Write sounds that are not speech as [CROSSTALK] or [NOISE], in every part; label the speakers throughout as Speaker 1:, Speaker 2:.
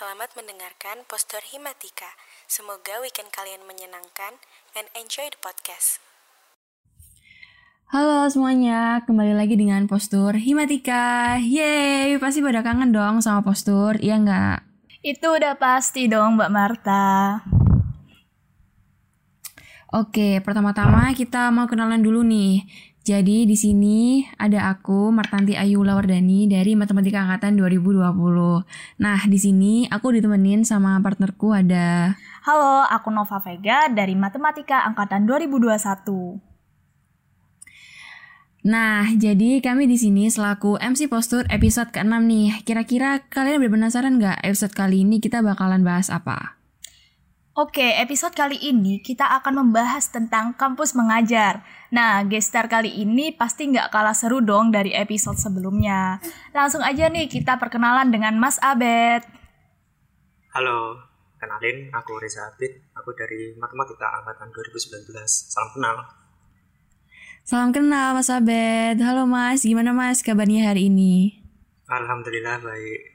Speaker 1: Selamat mendengarkan Postur Himatika. Semoga weekend kalian menyenangkan and enjoy the podcast.
Speaker 2: Halo semuanya, kembali lagi dengan Postur Himatika. Yeay, pasti pada kangen dong sama Postur, iya nggak?
Speaker 3: Itu udah pasti dong Mbak Marta.
Speaker 2: Oke, pertama-tama kita mau kenalan dulu nih. Jadi di sini ada aku Martanti Ayu Lawardani dari Matematika Angkatan 2020. Nah, di sini aku ditemenin sama partnerku ada
Speaker 3: Halo, aku Nova Vega dari Matematika Angkatan 2021.
Speaker 2: Nah, jadi kami di sini selaku MC Postur episode ke-6 nih. Kira-kira kalian udah penasaran nggak episode kali ini kita bakalan bahas apa?
Speaker 3: Oke, episode kali ini kita akan membahas tentang kampus mengajar. Nah, gestar kali ini pasti nggak kalah seru dong dari episode sebelumnya. Langsung aja nih kita perkenalan dengan Mas Abed.
Speaker 4: Halo, kenalin aku Reza Abid, aku dari Matematika Angkatan 2019. Salam kenal.
Speaker 2: Salam kenal Mas Abed. Halo Mas, gimana Mas kabarnya hari ini?
Speaker 4: Alhamdulillah baik.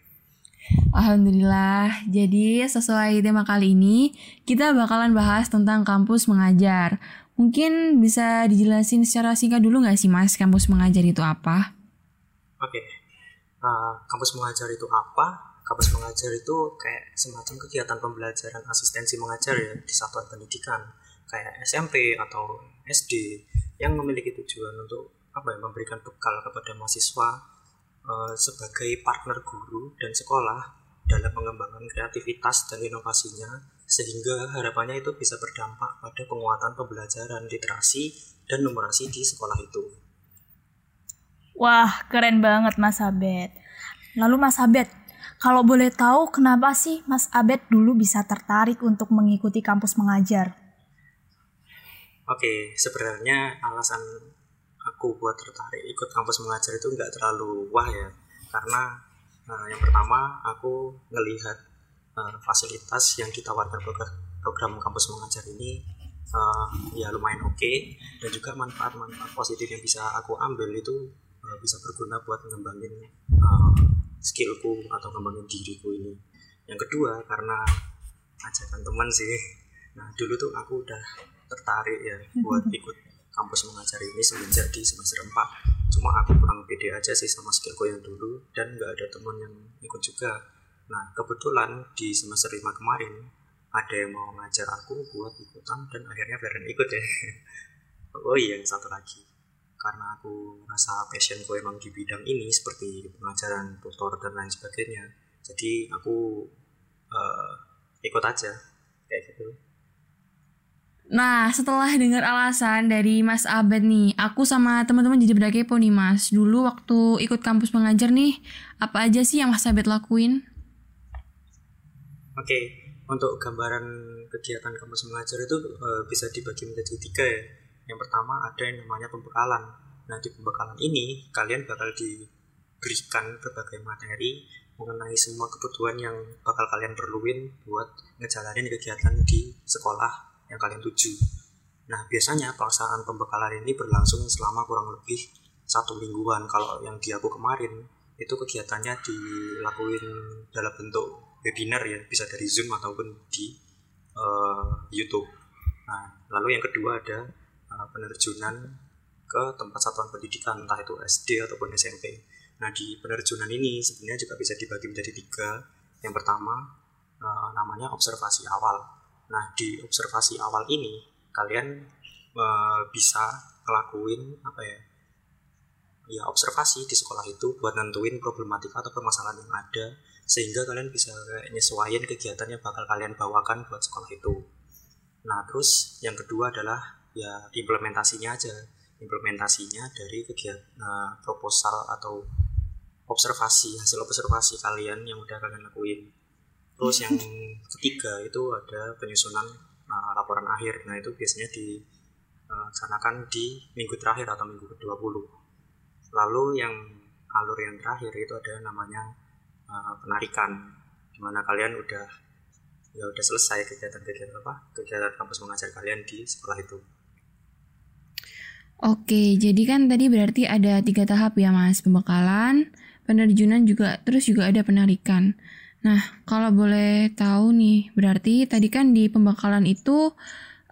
Speaker 2: Alhamdulillah. Jadi sesuai tema kali ini, kita bakalan bahas tentang kampus mengajar. Mungkin bisa dijelasin secara singkat dulu nggak sih Mas, kampus mengajar itu apa?
Speaker 4: Oke, uh, kampus mengajar itu apa? Kampus mengajar itu kayak semacam kegiatan pembelajaran asistensi mengajar ya di satuan pendidikan kayak SMP atau SD yang memiliki tujuan untuk apa ya memberikan bekal kepada mahasiswa uh, sebagai partner guru dan sekolah dalam mengembangkan kreativitas dan inovasinya sehingga harapannya itu bisa berdampak pada penguatan pembelajaran literasi dan numerasi di sekolah itu.
Speaker 3: Wah, keren banget Mas Abed. Lalu Mas Abed, kalau boleh tahu kenapa sih Mas Abed dulu bisa tertarik untuk mengikuti kampus mengajar?
Speaker 4: Oke, sebenarnya alasan aku buat tertarik ikut kampus mengajar itu nggak terlalu wah ya karena uh, yang pertama aku ngelihat uh, fasilitas yang ditawarkan program, program kampus mengajar ini uh, ya lumayan oke. Okay, dan juga manfaat-manfaat positif yang bisa aku ambil itu uh, bisa berguna buat ngembangin uh, skillku atau ngembangin diriku ini. Yang kedua karena ajakan teman sih. Nah dulu tuh aku udah tertarik ya buat [LAUGHS] ikut kampus mengajar ini semenjak di semester 4 cuma aku kurang pede aja sih sama skillku yang dulu dan nggak ada teman yang ikut juga. Nah kebetulan di semester 5 kemarin ada yang mau ngajar aku buat ikutan dan akhirnya bareng ikut ya [LAUGHS] oh iya yang satu lagi. Karena aku rasa passionku emang di bidang ini seperti pengajaran tutor dan lain sebagainya. Jadi aku uh, ikut aja kayak gitu
Speaker 2: Nah, setelah dengar alasan dari Mas Abed nih, aku sama teman-teman jadi pada kepo nih Mas. Dulu waktu ikut kampus mengajar nih, apa aja sih yang Mas Abed lakuin?
Speaker 4: Oke, untuk gambaran kegiatan kampus mengajar itu e, bisa dibagi menjadi tiga ya. Yang pertama ada yang namanya pembekalan. Nah, di pembekalan ini kalian bakal diberikan berbagai materi mengenai semua kebutuhan yang bakal kalian perluin buat ngejalanin kegiatan di sekolah yang kalian tuju. Nah, biasanya pelaksanaan pembekalan ini berlangsung selama kurang lebih satu mingguan. Kalau yang di aku kemarin, itu kegiatannya dilakuin dalam bentuk webinar ya, bisa dari Zoom ataupun di uh, YouTube. Nah, lalu yang kedua ada uh, penerjunan ke tempat satuan pendidikan, entah itu SD ataupun SMP. Nah, di penerjunan ini sebenarnya juga bisa dibagi menjadi tiga. Yang pertama, uh, namanya observasi awal Nah, di observasi awal ini kalian uh, bisa ngelakuin apa ya? Ya, observasi di sekolah itu buat nentuin problematika atau permasalahan yang ada sehingga kalian bisa nyesuaiin kegiatan yang bakal kalian bawakan buat sekolah itu. Nah, terus yang kedua adalah ya implementasinya aja. Implementasinya dari kegiatan uh, proposal atau observasi hasil observasi kalian yang udah kalian lakuin terus yang ketiga itu ada penyusunan uh, laporan akhir. Nah itu biasanya dilaksanakan uh, di minggu terakhir atau minggu ke-20 lalu yang alur yang terakhir itu ada namanya uh, penarikan di mana kalian udah ya udah selesai kegiatan-kegiatan apa kegiatan kampus mengajar kalian di sekolah itu.
Speaker 2: Oke, jadi kan tadi berarti ada tiga tahap ya mas, pembekalan, penerjunan juga, terus juga ada penarikan. Nah, kalau boleh tahu nih, berarti tadi kan di pembekalan itu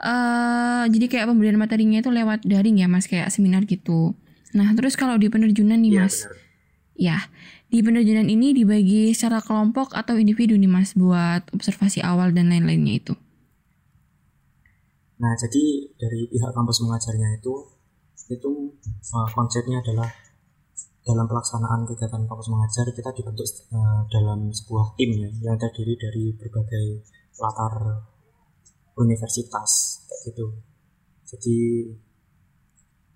Speaker 2: uh, jadi kayak pemberian materinya itu lewat daring ya, Mas, kayak seminar gitu. Nah, terus kalau di penerjunan nih,
Speaker 4: Iya,
Speaker 2: Mas.
Speaker 4: benar.
Speaker 2: Ya, di penerjunan ini dibagi secara kelompok atau individu nih, Mas, buat observasi awal dan lain-lainnya itu.
Speaker 4: Nah, jadi dari pihak kampus mengajarnya itu itu uh, konsepnya adalah dalam pelaksanaan kegiatan kampus mengajar kita dibentuk uh, dalam sebuah tim ya yang terdiri dari berbagai latar universitas kayak gitu. Jadi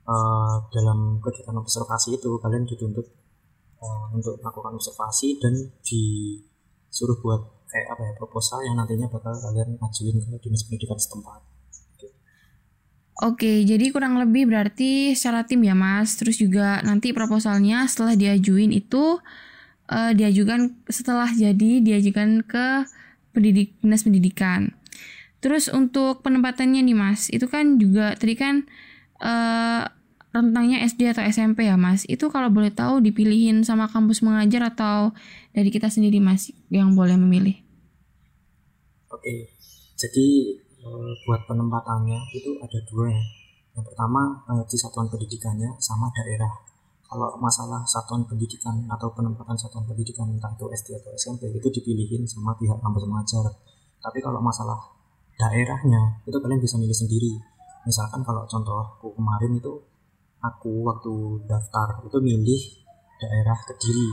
Speaker 4: uh, dalam kegiatan observasi itu kalian dituntut uh, untuk melakukan observasi dan disuruh buat kayak apa ya proposal yang nantinya bakal kalian ajuin ke dinas pendidikan setempat.
Speaker 2: Oke, jadi kurang lebih berarti secara tim ya Mas. Terus juga nanti proposalnya setelah diajuin itu eh, diajukan setelah jadi diajukan ke pendidik dinas pendidikan. Terus untuk penempatannya nih Mas, itu kan juga tadi kan eh, rentangnya SD atau SMP ya Mas. Itu kalau boleh tahu dipilihin sama kampus mengajar atau dari kita sendiri Mas yang boleh memilih.
Speaker 4: Oke, jadi eh, buat penempatannya itu ada dua ya. Yang pertama eh, di satuan pendidikannya sama daerah. Kalau masalah satuan pendidikan atau penempatan satuan pendidikan entah itu SD atau SMP itu dipilihin sama pihak kampus mengajar. Tapi kalau masalah daerahnya itu kalian bisa milih sendiri. Misalkan kalau contoh aku kemarin itu aku waktu daftar itu milih daerah Kediri.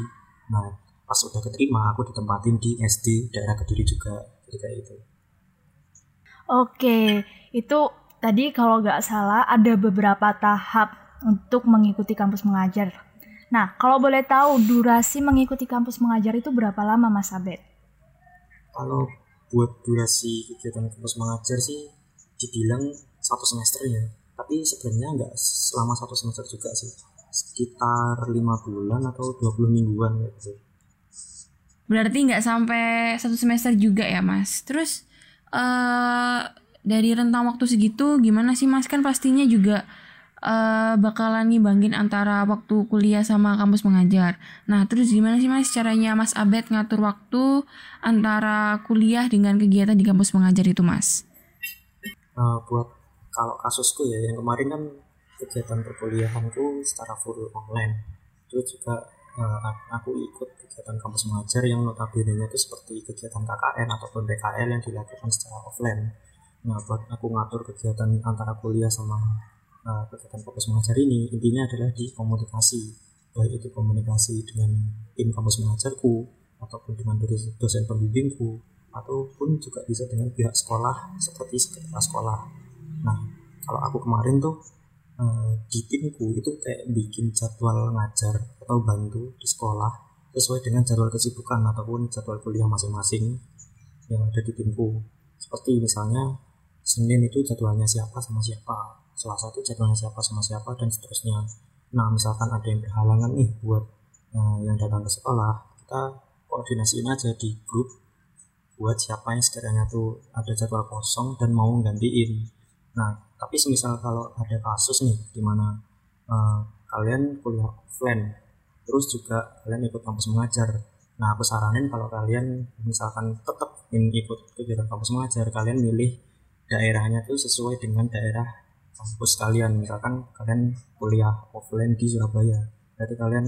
Speaker 4: Nah pas udah keterima aku ditempatin di SD daerah Kediri juga. Kayak itu.
Speaker 3: Oke, itu tadi kalau nggak salah ada beberapa tahap untuk mengikuti kampus mengajar. Nah, kalau boleh tahu durasi mengikuti kampus mengajar itu berapa lama Mas Abed?
Speaker 4: Kalau buat durasi kegiatan kampus mengajar sih dibilang satu semester ya. Tapi sebenarnya nggak selama satu semester juga sih. Sekitar lima bulan atau 20 mingguan gitu.
Speaker 2: Berarti nggak sampai satu semester juga ya Mas. Terus eh dari rentang waktu segitu gimana sih Mas? Kan pastinya juga eh bakalan ngimbangin antara waktu kuliah sama kampus mengajar. Nah terus gimana sih Mas caranya Mas Abed ngatur waktu antara kuliah dengan kegiatan di kampus mengajar itu Mas?
Speaker 4: Nah, buat kalau kasusku ya yang kemarin kan kegiatan perkuliahanku secara full online. Terus juga eh, aku ikut kegiatan kampus mengajar yang notabene itu seperti kegiatan KKN ataupun PKL yang dilakukan secara offline. Nah, buat aku ngatur kegiatan antara kuliah sama uh, kegiatan kampus mengajar ini, intinya adalah di komunikasi. Baik itu komunikasi dengan tim kampus mengajarku, ataupun dengan dosen, pembimbingku, ataupun juga bisa dengan pihak sekolah seperti sekretaris sekolah. Nah, kalau aku kemarin tuh di timku itu kayak bikin jadwal ngajar atau bantu di sekolah sesuai dengan jadwal kesibukan ataupun jadwal kuliah masing-masing yang ada di timku. Seperti misalnya Senin itu jadwalnya siapa sama siapa, Selasa itu jadwalnya siapa sama siapa dan seterusnya. Nah, misalkan ada yang berhalangan nih buat uh, yang datang ke sekolah, kita koordinasiin aja di grup buat siapa yang sekiranya tuh ada jadwal kosong dan mau gantiin. Nah, tapi semisal kalau ada kasus nih di mana uh, kalian kuliah offline, terus juga kalian ikut kampus mengajar. Nah, aku saranin kalau kalian misalkan tetap ingin ikut kegiatan kampus mengajar, kalian milih daerahnya tuh sesuai dengan daerah kampus kalian. Misalkan kalian kuliah offline di Surabaya, berarti kalian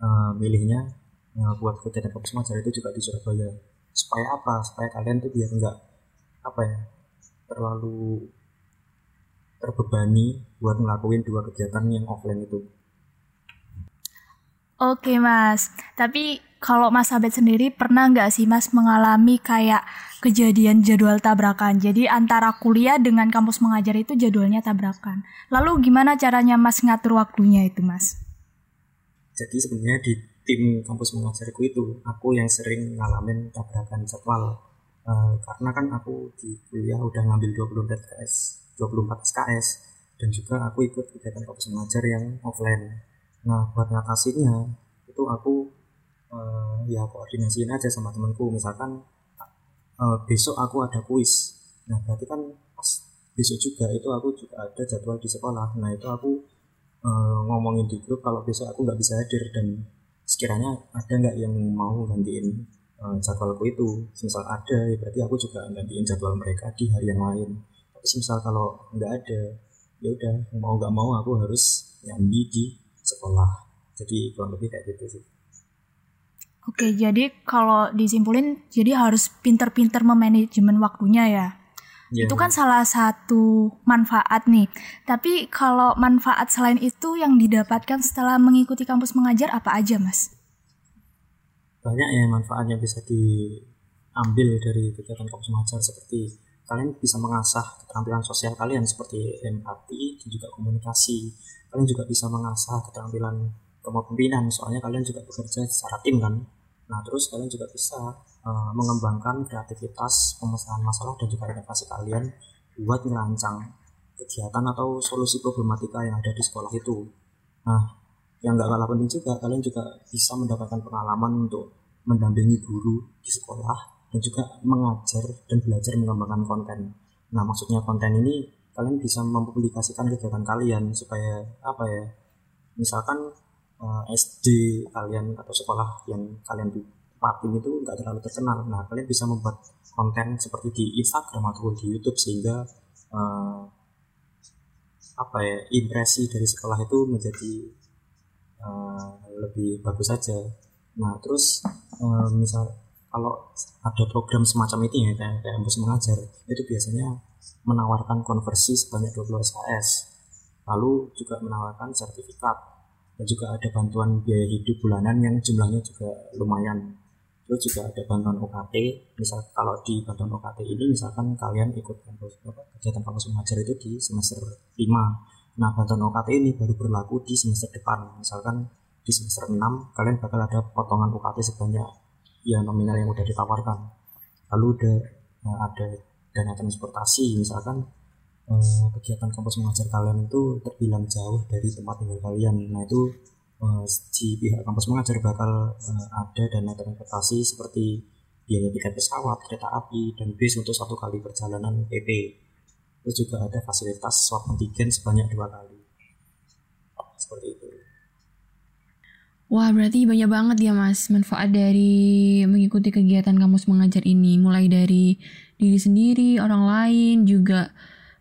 Speaker 4: uh, milihnya uh, buat kegiatan kampus mengajar itu juga di Surabaya. Supaya apa? Supaya kalian tuh biar enggak apa ya terlalu terbebani buat ngelakuin dua kegiatan yang offline itu.
Speaker 3: Oke Mas, tapi kalau Mas Abed sendiri pernah nggak sih Mas mengalami kayak kejadian jadwal tabrakan? Jadi antara kuliah dengan kampus mengajar itu jadwalnya tabrakan. Lalu gimana caranya Mas ngatur waktunya itu Mas?
Speaker 4: Jadi sebenarnya di tim kampus mengajarku itu aku yang sering ngalamin tabrakan jadwal uh, karena kan aku di kuliah udah ngambil 24 SKS 24 SKS dan juga aku ikut kegiatan kampus mengajar yang offline. Nah buat ngatasinnya itu aku uh, ya koordinasiin aja sama temanku. Misalkan uh, besok aku ada kuis. Nah berarti kan pas besok juga itu aku juga ada jadwal di sekolah. Nah itu aku uh, ngomongin di grup kalau besok aku nggak bisa hadir dan sekiranya ada nggak yang mau gantiin uh, jadwalku itu. Misal ada ya berarti aku juga gantiin jadwal mereka di hari yang lain tapi misal kalau nggak ada ya udah mau nggak mau aku harus nyambi di sekolah jadi kurang lebih kayak gitu sih
Speaker 3: Oke, jadi kalau disimpulin, jadi harus pinter-pinter memanajemen waktunya ya.
Speaker 4: Ya,
Speaker 3: Itu kan salah satu manfaat nih. Tapi kalau manfaat selain itu yang didapatkan setelah mengikuti kampus mengajar apa aja, Mas?
Speaker 4: banyak ya manfaatnya bisa diambil dari kegiatan kampus mengajar seperti kalian bisa mengasah keterampilan sosial kalian seperti empati dan juga komunikasi. Kalian juga bisa mengasah keterampilan kepemimpinan soalnya kalian juga bekerja secara tim kan. Nah, terus kalian juga bisa uh, mengembangkan kreativitas, pemecahan masalah dan juga inovasi kalian buat merancang kegiatan atau solusi problematika yang ada di sekolah itu. Nah, yang nggak kalah penting juga, kalian juga bisa mendapatkan pengalaman untuk mendampingi guru di sekolah dan juga mengajar dan belajar mengembangkan konten. Nah, maksudnya konten ini kalian bisa mempublikasikan kegiatan kalian supaya apa ya? Misalkan uh, eh, SD kalian atau sekolah yang kalian tempatin itu nggak terlalu terkenal. Nah, kalian bisa membuat konten seperti di Instagram atau di YouTube sehingga uh, apa ya impresi dari sekolah itu menjadi uh, lebih bagus saja. Nah, terus uh, misal kalau ada program semacam ini ya kayak kayak mengajar itu biasanya menawarkan konversi sebanyak 20 SKS lalu juga menawarkan sertifikat dan juga ada bantuan biaya hidup bulanan yang jumlahnya juga lumayan. Terus juga ada bantuan UKT misal kalau di bantuan UKT ini misalkan kalian ikut kampus kegiatan kampus mengajar itu di semester 5 nah bantuan UKT ini baru berlaku di semester depan. Misalkan di semester 6 kalian bakal ada potongan UKT sebanyak ya nominal yang udah ditawarkan lalu ada eh, ada dana transportasi misalkan uh, kegiatan kampus mengajar kalian itu terbilang jauh dari tempat tinggal kalian. Nah itu uh, di pihak kampus mengajar bakal uh, ada dana transportasi seperti biaya tiket pesawat, kereta api, dan bis untuk satu kali perjalanan PP. Terus juga ada fasilitas swab antigen sebanyak dua kali. Seperti itu.
Speaker 2: Wah, berarti banyak banget ya Mas manfaat dari mengikuti kegiatan kampus mengajar ini. Mulai dari diri sendiri, orang lain, juga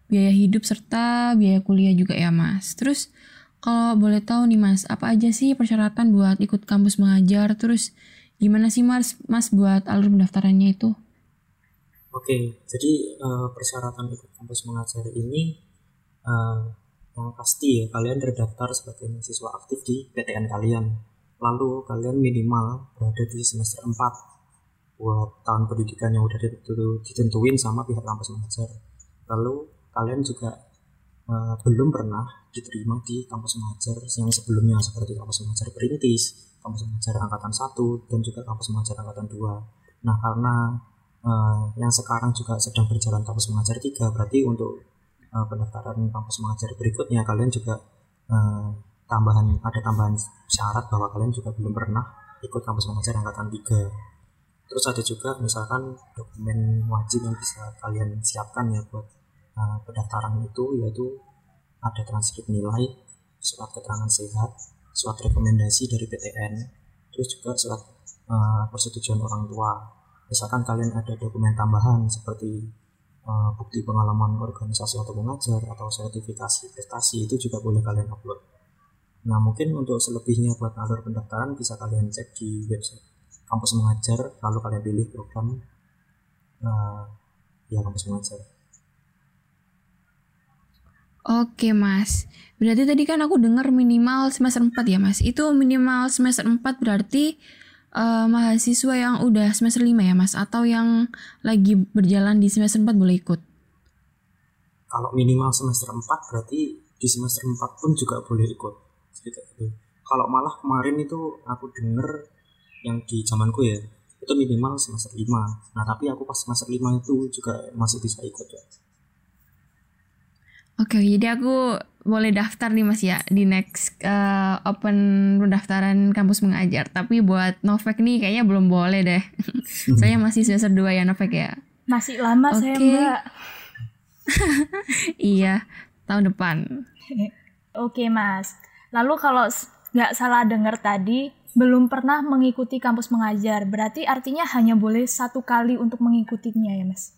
Speaker 2: biaya hidup serta biaya kuliah juga ya mas. Terus kalau boleh tahu nih mas, apa aja sih persyaratan buat ikut kampus mengajar? Terus gimana sih mas, mas buat alur pendaftarannya itu?
Speaker 4: Oke, jadi uh, persyaratan ikut kampus mengajar ini uh, yang pasti ya kalian terdaftar sebagai mahasiswa aktif di PTN kalian. Lalu kalian minimal berada di semester 4 buat tahun pendidikan yang udah ditentuin sama pihak kampus mengajar. Lalu kalian juga uh, belum pernah diterima di kampus mengajar yang sebelumnya seperti kampus mengajar perintis, kampus mengajar angkatan 1 dan juga kampus mengajar angkatan 2. Nah, karena uh, yang sekarang juga sedang berjalan kampus mengajar 3 berarti untuk uh, pendaftaran kampus mengajar berikutnya kalian juga uh, tambahan ada tambahan syarat bahwa kalian juga belum pernah ikut kampus mengajar angkatan 3 terus ada juga misalkan dokumen wajib yang bisa kalian siapkan ya buat uh, pendaftaran itu yaitu ada transkrip nilai, surat keterangan sehat, surat rekomendasi dari PTN, terus juga surat uh, persetujuan orang tua. Misalkan kalian ada dokumen tambahan seperti uh, bukti pengalaman organisasi atau mengajar atau sertifikasi prestasi itu juga boleh kalian upload. Nah mungkin untuk selebihnya buat alur pendaftaran bisa kalian cek di website kampus mengajar lalu kalian pilih program uh, ya kampus mengajar.
Speaker 2: Oke mas, berarti tadi kan aku dengar minimal semester 4 ya mas. Itu minimal semester 4 berarti uh, mahasiswa yang udah semester 5 ya mas? Atau yang lagi berjalan di semester 4 boleh ikut?
Speaker 4: Kalau minimal semester 4 berarti di semester 4 pun juga boleh ikut. Gitu. Kalau malah kemarin itu aku denger yang di zamanku ya, itu minimal semester 5. Nah tapi aku pas semester 5 itu juga masih bisa ikut ya
Speaker 2: Oke, jadi aku boleh daftar nih Mas ya di next uh, open pendaftaran kampus mengajar. Tapi buat Novek nih kayaknya belum boleh deh. [LAUGHS] saya masih semester 2 ya Novek ya.
Speaker 3: Masih lama okay. saya Mbak. [LAUGHS]
Speaker 2: iya, tahun depan. [LAUGHS]
Speaker 3: Oke Mas. Lalu kalau nggak salah dengar tadi, belum pernah mengikuti kampus mengajar. Berarti artinya hanya boleh satu kali untuk mengikutinya ya mas?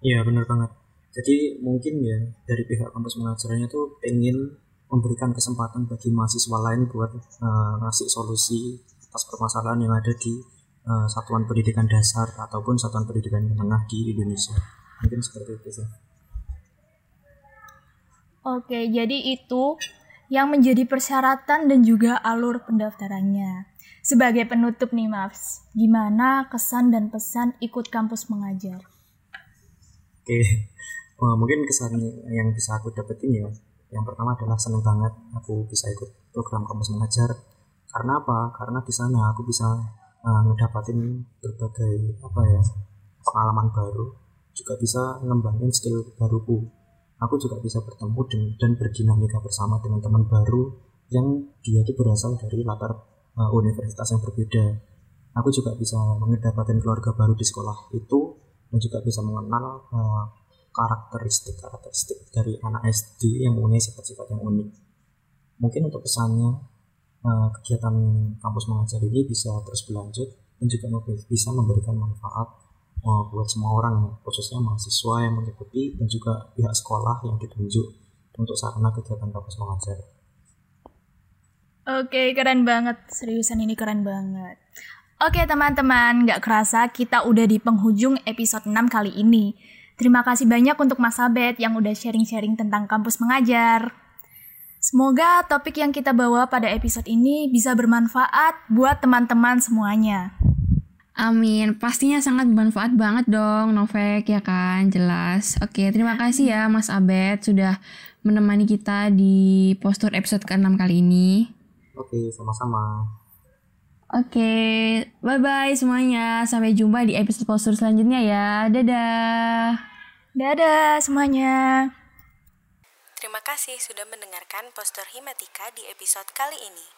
Speaker 4: Iya benar banget. Jadi mungkin ya dari pihak kampus mengajarnya tuh pengen memberikan kesempatan bagi mahasiswa lain buat uh, ngasih solusi atas permasalahan yang ada di uh, satuan pendidikan dasar ataupun satuan pendidikan menengah di Indonesia. Mungkin seperti itu sih.
Speaker 3: Oke, jadi itu yang menjadi persyaratan dan juga alur pendaftarannya. Sebagai penutup nih, Maps, gimana kesan dan pesan ikut kampus mengajar?
Speaker 4: Oke, mungkin kesan yang bisa aku dapetin ya, yang pertama adalah seneng banget aku bisa ikut program kampus mengajar. Karena apa? Karena di sana aku bisa uh, ngedapatin berbagai apa ya pengalaman baru, juga bisa ngembangin skill baruku aku juga bisa bertemu dengan, dan berdinamika bersama dengan teman baru yang dia itu berasal dari latar uh, universitas yang berbeda. Aku juga bisa mendapatkan keluarga baru di sekolah itu dan juga bisa mengenal uh, karakteristik karakteristik dari anak SD yang mempunyai sifat-sifat yang unik. Mungkin untuk pesannya uh, kegiatan kampus mengajar ini bisa terus berlanjut dan juga bisa memberikan manfaat uh, buat semua orang khususnya mahasiswa yang mengikuti dan juga pihak sekolah yang ditunjuk untuk sarana kegiatan kampus mengajar.
Speaker 3: Oke, keren banget. Seriusan ini keren banget. Oke teman-teman, gak kerasa kita udah di penghujung episode 6 kali ini. Terima kasih banyak untuk Mas Abed yang udah sharing-sharing tentang kampus mengajar. Semoga topik yang kita bawa pada episode ini bisa bermanfaat buat teman-teman semuanya.
Speaker 2: Amin, pastinya sangat bermanfaat banget dong Novek ya kan, jelas. Oke, terima kasih ya Mas Abed sudah menemani kita di postur episode ke-6 kali ini.
Speaker 4: Oke, sama-sama.
Speaker 2: Oke, bye-bye semuanya. Sampai jumpa di episode postur selanjutnya ya. Dadah.
Speaker 3: Dadah semuanya.
Speaker 1: Terima kasih sudah mendengarkan postur Himatika di episode kali ini.